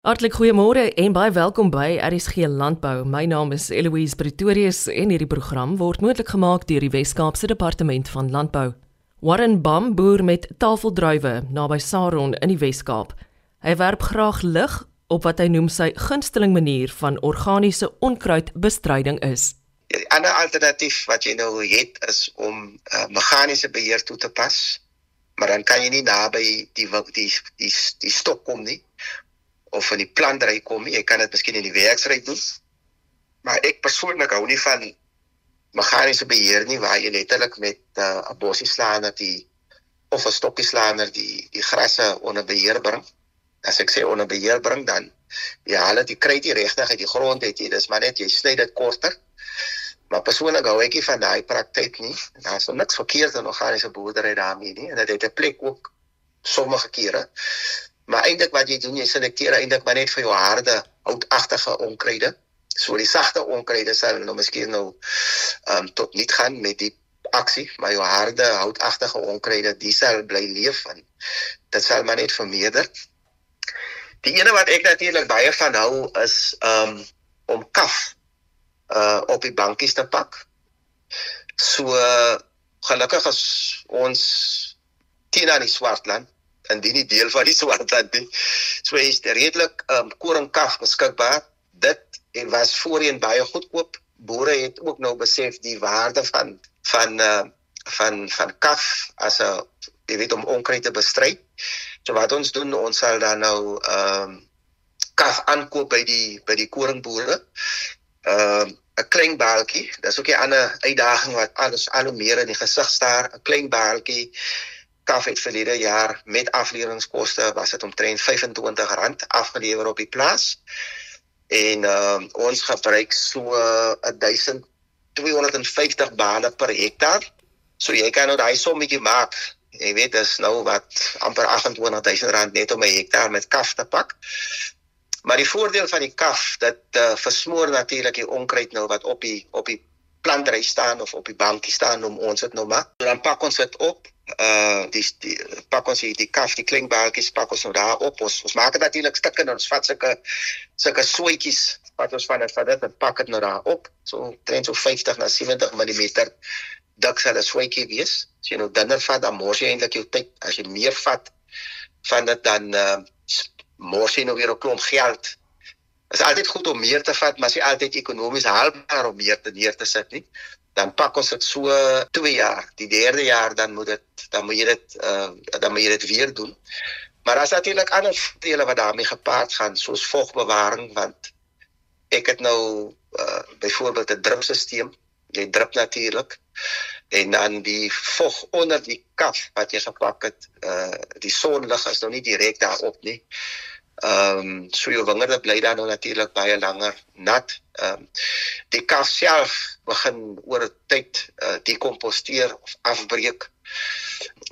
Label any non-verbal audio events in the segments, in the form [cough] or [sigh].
Hartlik goeiemôre en baie welkom by RSG Landbou. My naam is Eloise Pretorius en hierdie program word moontlik gemaak deur die Wes-Kaapse Departement van Landbou. Warren Bam boer met tafeldruiwe naby Saron in die Wes-Kaap. Hy werp graag lig op wat hy noem sy gunsteling manier van organiese onkruidbestryding is. Die ander alternatief wat jy nou het is om uh, meganiese beheer toe te pas. Maar dan kan jy nie naby die die die die, die stok kom nie of van die plantry kom nie. Jy kan dit miskien in die werksry doen. Maar ek persoonlik hou nie van meganiese beheer nie waar jy letterlik met uh, 'n uh, bossie slaaner die of 'n stokkie slaaner die die grasse onder beheer bring. As ek sê onder beheer bring dan ja, hulle die kry dit regtig uit die grond het jy. Dis maar net jy sny dit korter. Maar persoonlik hou ek nie van daai praktyk nie. Daar's niks verkeerd aan organiese boerdery daarmee nie. En dit het 'n plek ook sommige kere. Maar eintlik wat jy doen, jy selekteer eintlik maar net vir jou harde, houtagtige onkruide. So die sagte onkruide sal nou miskien nou ehm um, tot niet gaan met die aksie, maar jou harde, houtagtige onkruide, die sal bly leef en dit sal maar net vermeerder. Die ene wat ek natuurlik baie van hou is ehm um, om kaf uh op die bankies te pak. So gelukkig is ons teen aan die swartland indien nie deel van die Swartland nie. So is dit redelik um koringkaf beskikbaar. Dit en was voorheen baie goedkoop. Boere het ook nou besef die waarde van van uh van van kaf as 'n jy weet om onkruid te bestry. So wat ons doen, ons sal dan nou um kaf aankoop by die by die koringboere. Um 'n klein baaltjie. Dis ook 'n ander uitdaging wat alles al hoe meer in die gesig staar, 'n klein baaltjie kaf het verlede jaar met afleweringskoste was dit omtrent R25 afgelewer op die plaas. En uh, ons gebruik so uh, 1250 bale per hektaar. So jy kan nou daai sommetjie maak. Jy weet dis nou wat amper R28000 net om 'n hektaar met kaf te pak. Maar die voordeel van die kaf dat uh, versmoor natuurlik die onkruid nou wat op die op die plantry staan of op die bankie staan om ons dit nou maar. So dan pak ons dit op uh die, die pak ons hier die kaf die klinkbalkies pak ons nou daar op. Ons ons maak dit natuurlik stukke en ons vat sulke sulke soetjies wat ons van dit van dit en pak dit nou daar op. So trend so 50 na 70 mm dik sal 'n soetjie wees. As jy nou dunner vat dan mors jy eintlik jou tyd. As jy meer vat van dit dan uh mors jy nou weer 'n klomp geld is altyd goed om meer te vat maar as jy altyd ekonomies haalbaar om meer te neer te sit nie dan pak ons dit so 2 jaar. Die derde jaar dan moet dit dan moet jy dit uh dan moet jy dit weer doen. Maar daar's natuurlik ander voordele wat daarmee gepaard gaan soos vogbewaring want ek het nou uh byvoorbeeld 'n drupstelsel. Jy drup natuurlik en dan die vog onder die kaf wat jy gepak het uh die sonlig is nou nie direk daarop nie. Ehm um, so jou wingerde bly dan nou natuurlik baie langer nat. Ehm um, die kaf self begin oor tyd uh, dekomposteer of afbreek.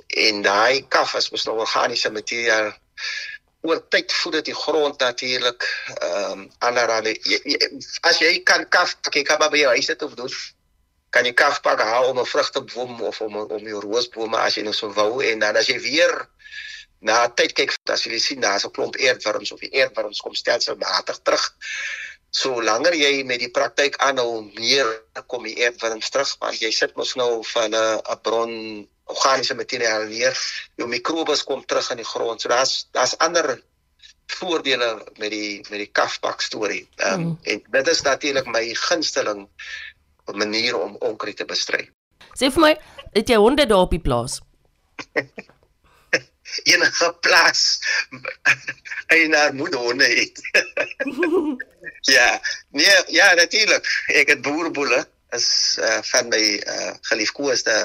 En daai kaf is mos nou organiese materiaal. Oor tyd voed dit die grond natuurlik ehm um, allerlei as jy kan kaf kyk kan maar by jou huis dit op doen kan jy kaf pak haal om 'n vrugteboom of om om jou roosbome as jy nou so wou en dan as jy weer na tyd kyk as jy sien daar's 'n klomp eerdwurms of die eerdwurms kom stelselmatig terug. So langer jy met die praktyk aanhou, meer kom die eerdwurms terug want jy sit mos nou van 'n 'n bron organiese materiaal neer. Jou mikrobes kom terug in die grond. So daar's daar's ander voordele met die met die kafpak storie. Ehm um, mm. en dit is natuurlik my gunsteling manier om onkruid te bestry. Sê vir my, het jy honde daar op die plaas? [laughs] enige plaas [laughs] eienaar moet honde het. [laughs] ja, nee, ja natuurlik. Ek het boerboele is uh, van my uh, geliefkoeste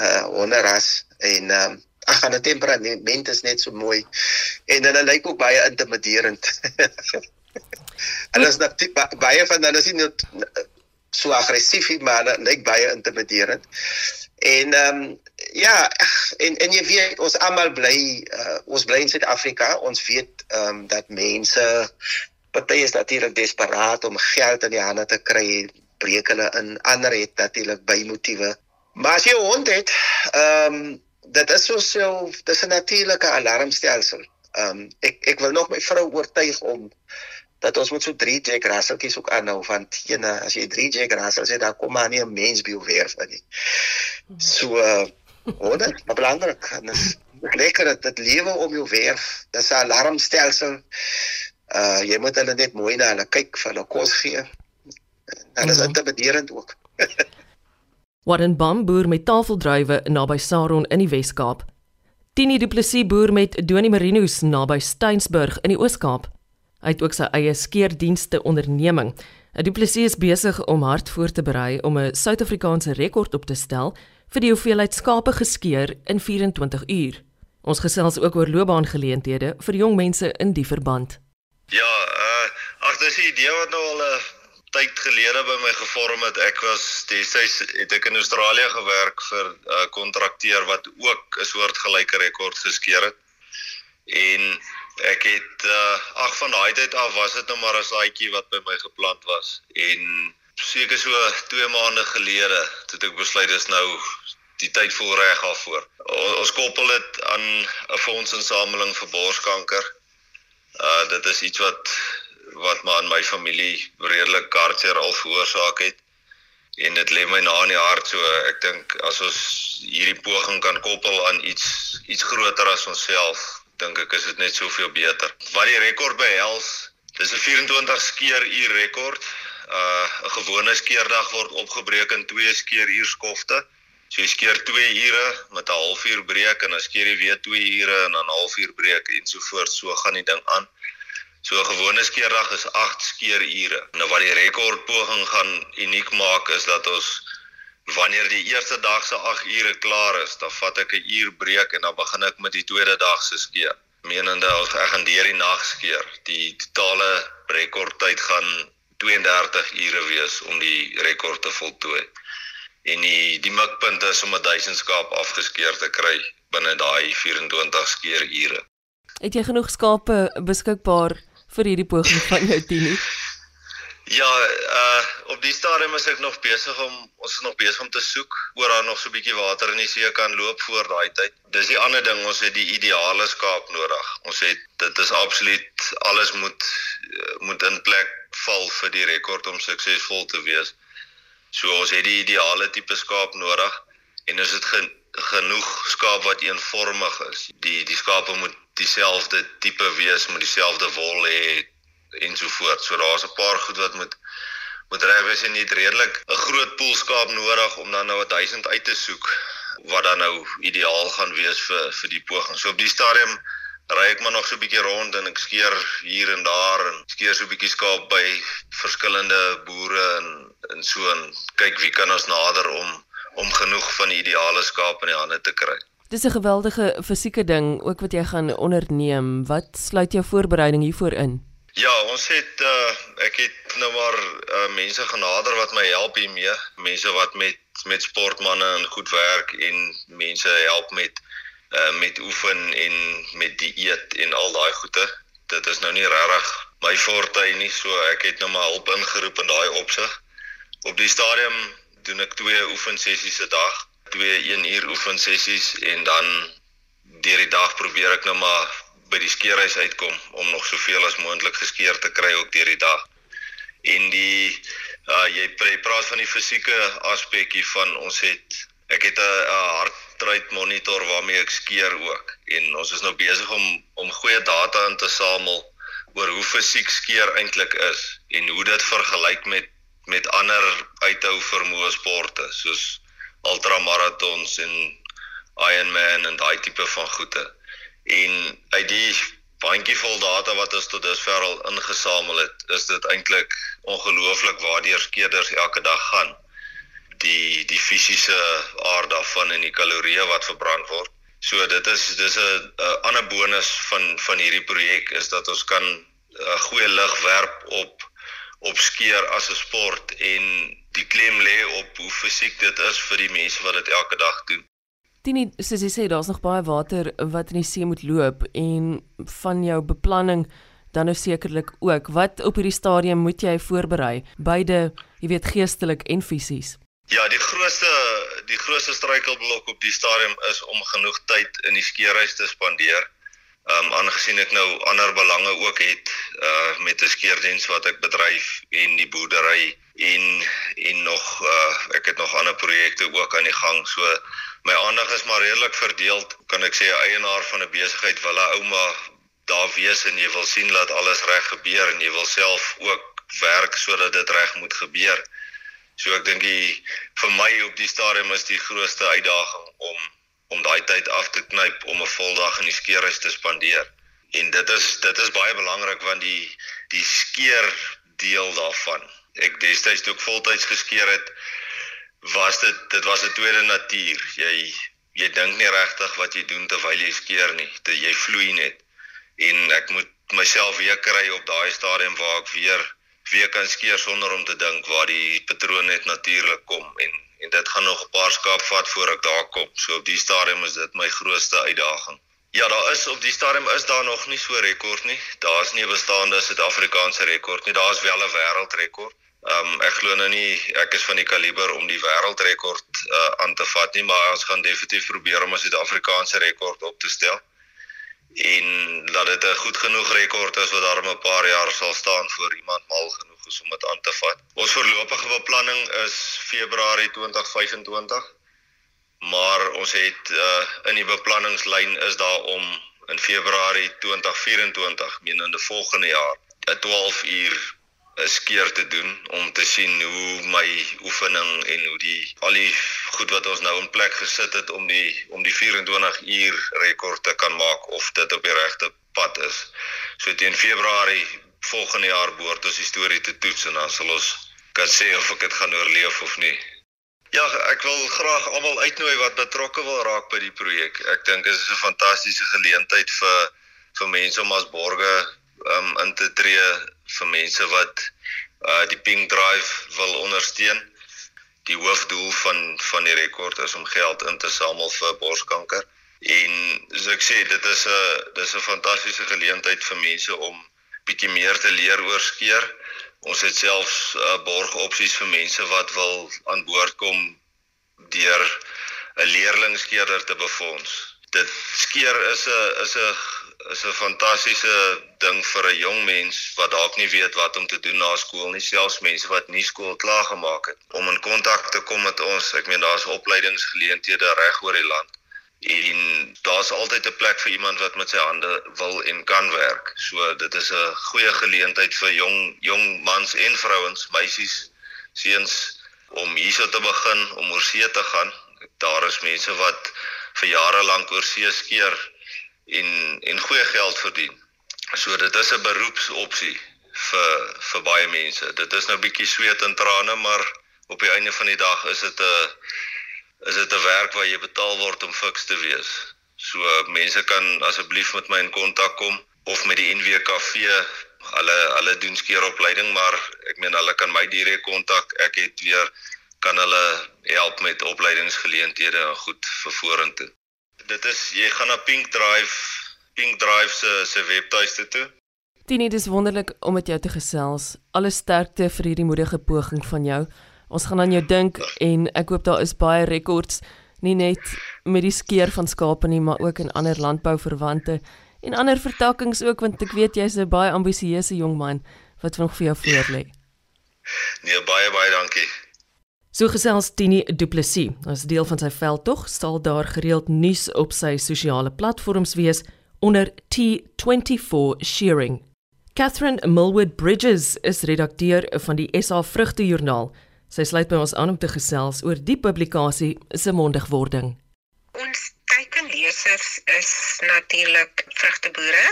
uh honderas en um, ag gaan die temperament is net so mooi en hulle lyk ook baie intimiderend. [laughs] Hulle is net baie van hulle is nie so aggressief nie, maar hulle lyk baie intimiderend. En ehm um, ja, en en jy weet ons almal bly uh, ons bly in Suid-Afrika. Ons weet ehm um, dat mense party is natuurlik desperaat om geld in die hande te kry, breek hulle in. Ander het natuurlik bymotiewe. Maar as jy hond het, ehm um, dit is so so dis 'n natuurlike alarmstelsel. Ehm um, ek ek wil nog my vrou oortuig om dat ons moet so 3 Jack Russellkies ook aanhou want ene as jy 3 Jack Russell sê dan kom maar nie 'n mens by jou weer van nie. So uh, [laughs] hoor dit, maar belangrik en is lekker dat dit lewe om jou weer. Dis 'n alarmstelsel. Uh jy moet hulle net mooi na hulle kyk vir hulle kos gee. En dit is mhm. intimiderend ook. [laughs] Warren Bamboer met tafeldruiwe naby Saron in die Wes-Kaap. Tini Du Plessis boer met Doni Marinos naby Steynsburg in die Oos-Kaap. Hy het ook sy eie skeerdienste onderneming. Du Plessis is besig om hard voor te berei om 'n Suid-Afrikaanse rekord op te stel vir die hoeveelheid skape geskeer in 24 uur. Ons gesels ook oor loopbaangeleenthede vir jong mense in die verband. Ja, uh ag dis 'n idee wat nou al 'n tyd gelede by my gevorm het. Ek was destyds het ek in Australië gewerk vir 'n uh, kontrakteur wat ook 'n soort gelyke rekord geskeer het. En ek het uh, ag van daai tyd af was dit nou maar 'n saaitjie wat by my geplant was en seker so 2 maande gelede het ek besluit dis nou die tyd vol reg af voor. Ons koppel dit aan 'n fondsinsameling vir borskanker. Uh dit is iets wat wat maar in my familie redelik hartseer al veroorsaak het en dit lê my na in die hart so ek dink as ons hierdie poging kan koppel aan iets iets groter as onsself dink ek is dit net soveel beter. Wat die rekord behels, dis 'n 24 skeer uur rekord. Uh 'n gewone skeerdag word opgebreek in 2 skeer uur skofte. So jy skeer 2 ure met 'n halfuur breek en dan skeer jy weer 2 ure en dan 'n halfuur breek en so voort. So gaan die ding aan. So 'n gewone skeerdag is 8 skeer ure. Nou wat die rekordpoging gaan uniek maak is dat ons wanneer die eerste dag se 8 ure klaar is, dan vat ek 'n uur breek en dan begin ek met die tweede dag se skeer. Menende ek gaan deur die nag skeer, die totale rekordtyd gaan 32 ure wees om die rekord te voltooi. En die die mikpunt is om 1000 skaap afgeskeer te kry binne daai 24 skeer ure. Het jy genoeg skape beskikbaar vir hierdie poging van jou tienie? [laughs] Ja, uh op die stadium is ek nog besig om ons is nog besig om te soek oor daar nog so 'n bietjie water in die see kan loop voor daai tyd. Dis die ander ding, ons het die ideale skaap nodig. Ons het dit is absoluut alles moet uh, moet in plek val vir die rekord om suksesvol te wees. So ons het die ideale tipe skaap nodig en is dit gen, genoeg skaap wat eenvormig is. Die die skape moet dieselfde tipe wees, moet dieselfde wol hê, en so daar's 'n paar goed wat moet moet reg wees en het redelik 'n groot poolskaap nodig om dan nou 1000 uit te soek wat dan nou ideaal gaan wees vir vir die poging. So op die stadium ry ek maar nog so 'n bietjie rond en ek skeer hier en daar en skeer so 'n bietjie skaap by verskillende boere en en so en kyk wie kan ons nader om om genoeg van die ideale skaap in die hande te kry. Dis 'n geweldige fisieke ding ook wat jy gaan onderneem. Wat sluit jou voorbereiding hiervoor in? Ja, ons het uh ek het nou maar uh mense genader wat my help hiermee, mense wat met met sportmense en goed werk en mense help met uh met oefen en met dieet en al daai goede. Dit is nou nie regtig my forte nie, so ek het nou maar hulp ingeroep in daai opsig. Op die stadium doen ek twee oefensessies 'n dag, twee 1 uur oefensessies en dan deur die dag probeer ek nou maar by die skeerhuis uitkom om nog soveel as moontlik geskeer te kry ook deur die dag. En die uh jy praat van die fisieke aspekie van ons het ek het 'n hartrate monitor waarmee ek skeer ook en ons is nou besig om om goeie data in te samel oor hoe fisiek skeer eintlik is en hoe dit vergelyk met met ander uithou vermoë sporte soos ultramarathons en Ironman en daai tipe van goede. En uit die bandjievol data wat ons tot dusver al ingesamel het, is dit eintlik ongelooflik waardeur skeerders elke dag gaan. Die die fisiese aard daarvan en die kalorieë wat verbrand word. So dit is dis 'n ander bonus van van hierdie projek is dat ons kan 'n goeie lig werp op op skeer as 'n sport en die klem lê op hoe fisiek dit is vir die mense wat dit elke dag doen. Tini, soos jy sê, daar's nog baie water wat in die see moet loop en van jou beplanning dan nou sekerlik ook. Wat op hierdie stadium moet jy voorberei, beide, jy weet, geestelik en fisies? Ja, die grootste die grootste struikelblok op die stadium is om genoeg tyd in die skeerhuis te spandeer. Ehm um, aangesien ek nou ander belange ook het uh met 'n skeerdiens wat ek bedryf en die boerdery en en nog uh ek het nog ander projekte ook aan die gang. So my aandag is maar redelik verdeel. Kan ek sê eienaar van 'n besigheid wil 'n ouma daar wees en jy wil sien dat alles reg gebeur en jy wil self ook werk sodat dit reg moet gebeur. So ek dink vir my op die stadium is die grootste uitdaging om om daai tyd af te knyp om 'n voldag in die skeerhuis te spandeer. En dit is dit is baie belangrik want die die skeer deel daarvan. Ek destyds toe ek voltyds geskeer het, was dit dit was 'n tweede natuur. Jy jy dink nie regtig wat jy doen terwyl jy skeer nie. Dit jy vloei net. En ek moet myself weer kry op daai stadium waar ek weer weer kan skeer sonder om te dink waar die patroon net natuurlik kom en en dit gaan nog 'n paar skaap vat voor ek daar kom. So op die stadium is dit my grootste uitdaging. Ja, daar is op die stadium is daar nog nie so rekord nie. Daar's nie 'n bestaande Suid-Afrikaanse rekord nie. Daar's wel 'n wêreldrekord. Ehm um, ek glo nou nie ek is van die kaliber om die wêreldrekord uh, aan te vat nie, maar ons gaan definitief probeer om 'n Suid-Afrikaanse rekord op te stel. En dat dit 'n goed genoeg rekord is wat daar 'n paar jaar sal staan voor iemand mal genoeg is om dit aan te vat. Ons voorlopige beplanning is Februarie 2025. Maar ons het uh, in die beplanningslyn is daar om in Februarie 2024, menende volgende jaar, 'n 12 uur 'n skeer te doen om te sien hoe my oefening en hoe die al die goed wat ons nou in plek gesit het om die om die 24 uur rekord te kan maak of dit op die regte pad is. So teen Februarie volgende jaar behoort ons die storie te toets en dan sal ons kan sê of ek dit gaan oorleef of nie. Ja, ek wil graag almal uitnooi wat betrokke wil raak by die projek. Ek dink dit is 'n fantastiese geleentheid vir vir mense om as borge um, in te tree vir mense wat uh die Pink Drive wil ondersteun. Die hoofdoel van van die rekord is om geld in te samel vir borskanker. En soos ek sê, dit is 'n dis 'n fantastiese geleentheid vir mense om bietjie meer te leer oor skeer. Ons het selfs uh, borgopsies vir mense wat wil aan boord kom deur 'n leerlingskeerder te befonds. Dit skeer is 'n is 'n is 'n fantastiese ding vir 'n jong mens wat dalk nie weet wat om te doen na skool nie, selfs mense wat nie skool klaar gemaak het om in kontak te kom met ons. Ek meen daar's opleidingsgeleenthede reg oor die land en daar's altyd 'n plek vir iemand wat met sy hande wil en kan werk. So dit is 'n goeie geleentheid vir jong jong mans en vrouens, meisies, seuns om hierso te begin om oor see te gaan. Daar is mense wat vir jare lank oor see skeer en en goeie geld verdien. So dit is 'n beroepsopsie vir vir baie mense. Dit is nou bietjie sweet en trane, maar op die einde van die dag is dit 'n is dit 'n werk waar jy betaal word om fiks te wees. So mense kan asseblief met my in kontak kom of met die NWKV. Hulle hulle doen skeeropleiding, maar ek meen hulle kan my direk kontak. Ek het weer kan hulle help met opleidingsgeleenthede en goed vir vorentoe. Dit is jy gaan na Pink Drive, Pink Drive se se webtuiste toe. Tini, dis wonderlik om met jou te gesels. Alle sterkte vir hierdie moedige poging van jou. Ons gaan aan jou dink en ek hoop daar is baie rekords nie net met die skeer van skape nie, maar ook in ander landbouverwante en ander vertakkings ook want ek weet jy's 'n baie ambisieuse jong man wat nog vir jou voor lê. Nee, baie baie dankie. So gesels Tini Du Plessis. As deel van sy veldtog sal daar gereeld nuus op sy sosiale platforms wees onder T24 sharing. Catherine Millwood Bridges is redakteur van die SA Vrugte Joernaal. Sy sluit by ons aan om te gesels oor die publikasie se mondigwording. Ons teikenlesers is natuurlik vrugteboere,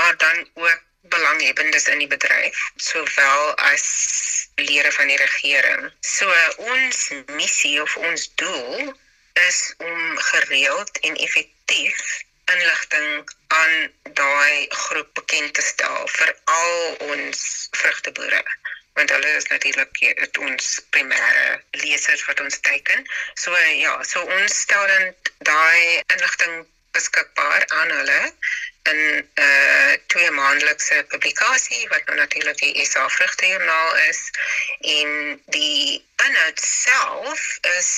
maar dan ook belanghebbendes in die bedryf, sowel as lede van die regering. So ons missie of ons doel is om gereeld en effektief inligting aan daai groep bekend te stel vir al ons vrugteboere want hulle is natuurlik ons primêre lesers wat ons teken. So ja, so ons stel dan daai inligting beskikbaar aan hulle in 'n uh, eh, twee maandelikse publikasie wat nou natuurlik die SA Vrugte Joernaal is en die inhoud self is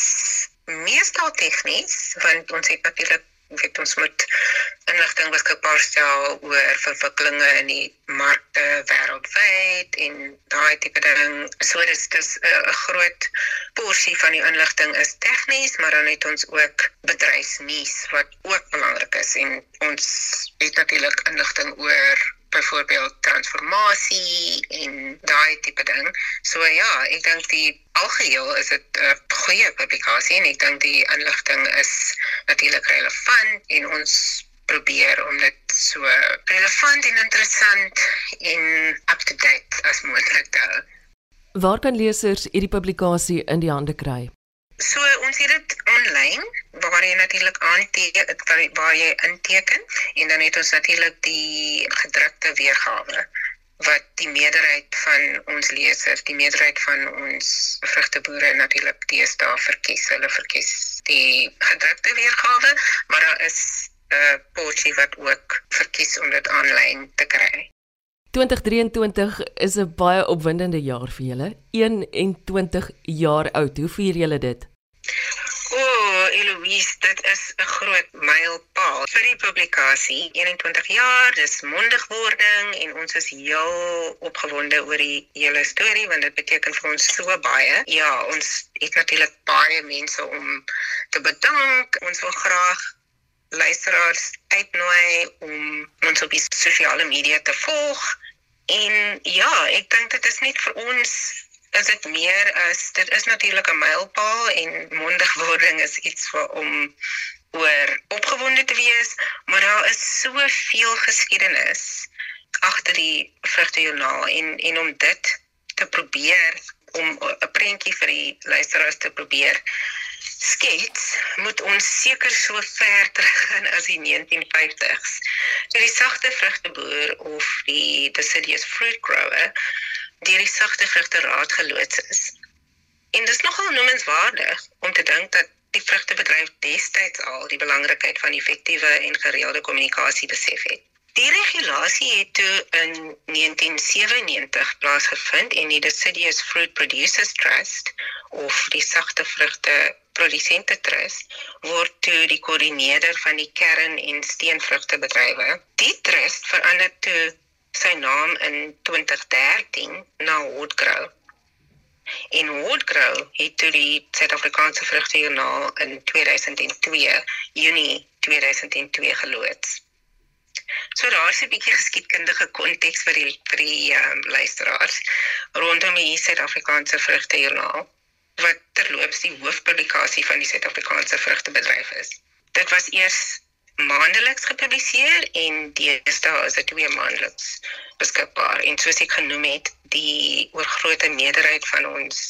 meestal tegnies want ons het natuurlik weet ons moet inligting beskikbaar stel oor verwikkelinge in die markte wêreldwyd en daai tipe ding. So dis dis 'n groot porsie van die inligting is tegnies, maar dan het ons ook bedryfsnuus wat ook belangrik is en ons het natuurlik inligting oor byvoorbeeld transformasie en daai tipe ding. So ja, ek dink die algeheel is dit 'n goeie publikasie en ek dink die inligting is natuurlik relevant en ons probeer om dit so relevant en interessant en up to date as moontlik te hou. Waar kan lesers hierdie publikasie in die hande kry? So ons het dit aanlyn waar jy natuurlik aanteken waar jy inteken en dan het ons natuurlik die gedrukte weergawe wat die meerderheid van ons lesers, die meerderheid van ons vrugteboere natuurlik teesta verkies. Hulle verkies die gedrukte weergawe, maar daar is 'n porsie wat ook verkies om dit aanlyn te kry. 2023 is 'n baie opwindende jaar vir julle. 21 jaar oud. Hoe vier julle dit? O, oh, Eloise, dit is 'n groot mylpaal vir die publikasie. 21 jaar, dis mondigwording en ons is heel opgewonde oor die hele storie want dit beteken vir ons so baie. Ja, ons het natuurlik baie mense om te bedank. Ons wil graag luisteraars uitnooi om ons op die sosiale media te volg. En ja, ek dink dit is net vir ons is dit meer as dit is natuurlik 'n mylpaal en mondigwording is iets vir om oor opgewonde te wees, maar daar is soveel geskiedenis agter die vrugtejoernaal en en om dit te probeer om 'n prentjie vir die luisteraars te probeer skets moet ons seker so ver teruggaan as die 1950s. So die sagte vrugteboer of die deciduous fruit grower deur die sagte vrugte raad geloods is. En dis nogal noemenswaardig om te dink dat die vrugtebedryf destyds al die belangrikheid van effektiewe en gereelde kommunikasie besef het. Die regulasie het toe in 1997 plaasgevind en die Deciduous Fruit Producers Trust of die sagte vrugte produsente trust word toe die koördineerder van die kern- en steenvrugtebedrywe. Die trust verander toe sy naam in 2013 na Woodgrow. En Woodgrow het toe die Suid-Afrikaanse vrugtejoernaal in 2002, Junie 2002 geloods. So daar's 'n bietjie geskiedkundige konteks vir die vir die um, luisteraars rondom die Suid-Afrikaanse vrugtejoernaal wat terloops die hoofpublikasie van die Suid-Afrikaanse vrugtebedryf is. Dit was eers maandeliks gepubliseer en deesdae is dit twee maandeliks beskikbaar en soos ek genoem het die oorgrootste meerderheid van ons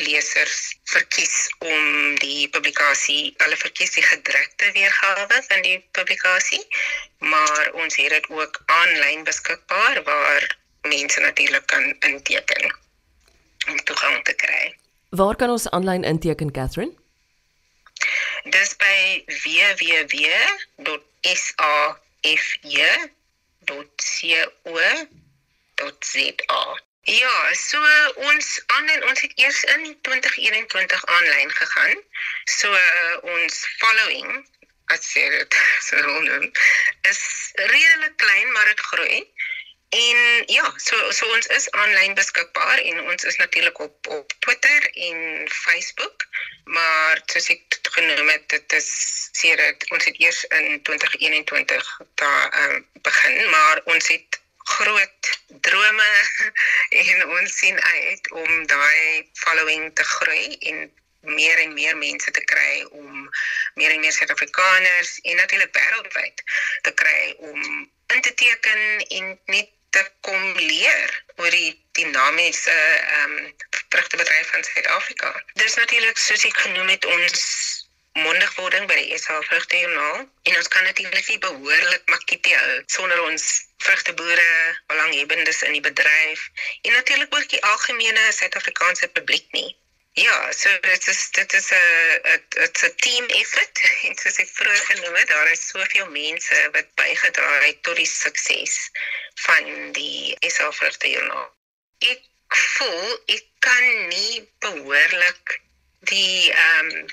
lesers verkies om die publikasie hulle verkies die gedrukte weergawe van die publikasie maar ons het dit ook aanlyn beskikbaar waar mense natuurlik kan inteken om toegang te kry. Waar kan ons aanlyn inteken Catherine? Dis by www.safj.co.za. Ja, so ons aanlyn ons het eers in 2021 aanlyn gegaan. So uh, ons following as dit [laughs] so noem is redelik klein maar dit groei. En ja, so so ons is aanlyn beskikbaar en ons is natuurlik op op Twitter en Facebook, maar soos ek genoem het, dit is sedert ons het eers in 2021 daar um, begin, maar ons het groot drome [laughs] en ons sien uit om daai following te groei en meer en meer mense te kry om meer en meer Suid-Afrikaners en natuurlik wêreldwyd te kry om in te teken en net te kom leer oor die dinamiese ehm um, vrugtebedryf van Suid-Afrika. Dis natuurlik soos ek genoem het ons mondigwording by die SA Vrugtejoernaal en ons kan natuurlik nie behoorlik makkie hou sonder ons vrugteboere, belanghebbendes in die bedryf en natuurlik ook die algemene Suid-Afrikaanse publiek nie. Ja, so dit is dit is 'n dit's 'n team effort [laughs] en soos ek vroeër genoem het, daar is soveel mense wat bygedra het tot die sukses van die SA vrugte journal. Ek voel ek kan nie behoorlik die ehm um,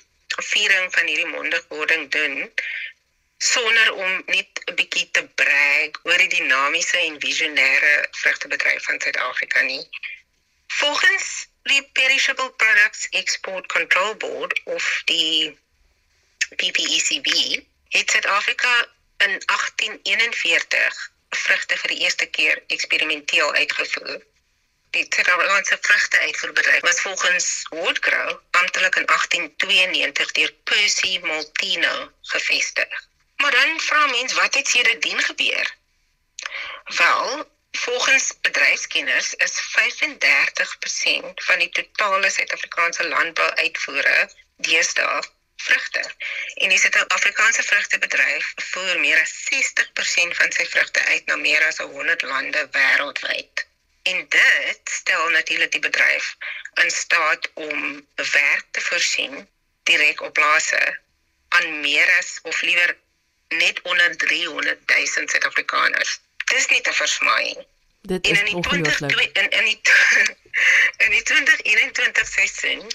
viering van hierdie mondigwording doen sonder om net 'n bietjie te brag oor die dinamiese en visionêre vrugtebedryf van Suid-Afrika nie. Volgens die Perishable Products Export Control Board of die PPECB het Suid-Afrika in 1841 vrugte vir die eerste keer eksperimenteel uitgevoer die Suid-Afrikaanse vrugte uitvoerbedryf was volgens Woodgrow amptelik in 1892 deur Percy Maltino gevestig. Maar dan vra mens wat het sedertdien gebeur? Wel, volgens bedryfskenners is 35% van die totale Suid-Afrikaanse landbouuitvoere deesdae vrugte. En die Suid-Afrikaanse vrugtebedryf voer meer as 60% van sy vrugte uit na meer as 100 lande wêreldwyd. En dit stel natuurlik die bedryf in staat om werk te voorsien direk op plase aan meer as of liewer net onder 300 000 Suid-Afrikaners. Dis nie te versmaai. Dit is ongelooflik. In in die [laughs] in die 2021 seisoen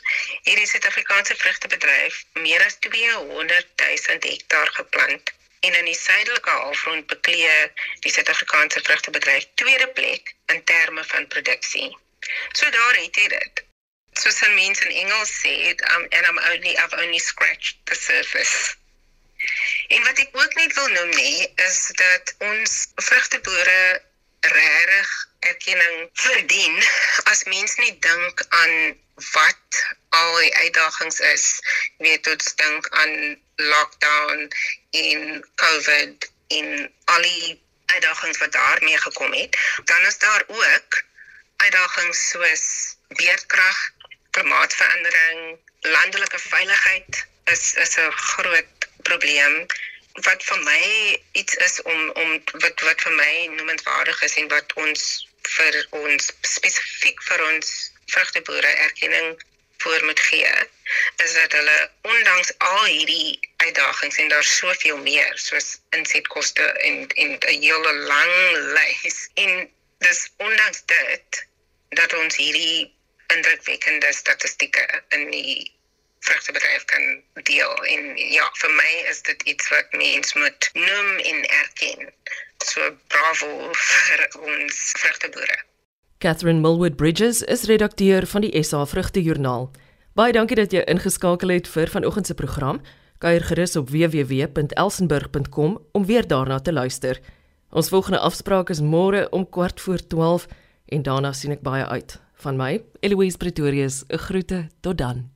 het die Suid-Afrikaanse vrugtebedryf meer as 200 000 hektaar geplant en in die suidelike halfrond bekleë die Suid-Afrikaanse vrugtebedryf tweede plek in terme van produksie. So daar het jy dit. Soos some mense in Engels sê, um, and I'm only I've only scratched the surface. En wat ek ook net wil noem nie, is dat ons vrugteboere regtig erkenning verdien as mens net dink aan wat al die uitdagings is. Jy weet, ons dink aan lockdown en COVID en al die uitdagings wat daarmee gekom het, dan is daar ook uitdagings soos beerdkrag, klimaatsverandering, landelike veiligheid is is 'n groot probleem wat vir my iets is om om wat wat vir my noemenswaardig is en wat ons vir ons spesifiek vir ons vrugteboere erkenning voor moet gee is dat hulle ondanks al hierdie uitdagings en daar's soveel meer soos insetkoste en en 'n hele lang lys. En dis ondanks dit dat ons hierdie indrukwekkende statistieke in die vrugtebedryf kan deel en ja vir my is dit iets wat mens moet noem en erken so bravo vir ons vrugteboere Catherine Millwood Bridges is redakteur van die SA Vrugte Joernaal. Baie dankie dat jy ingeskakel het vir vanoggend se program. Kuier gerus op www.elsenburg.com om weer daarna te luister. Ons volgende afspraak is môre om kwart voor 12 en daarna sien ek baie uit. Van my, Eloise Pretorius, 'n groete tot dan.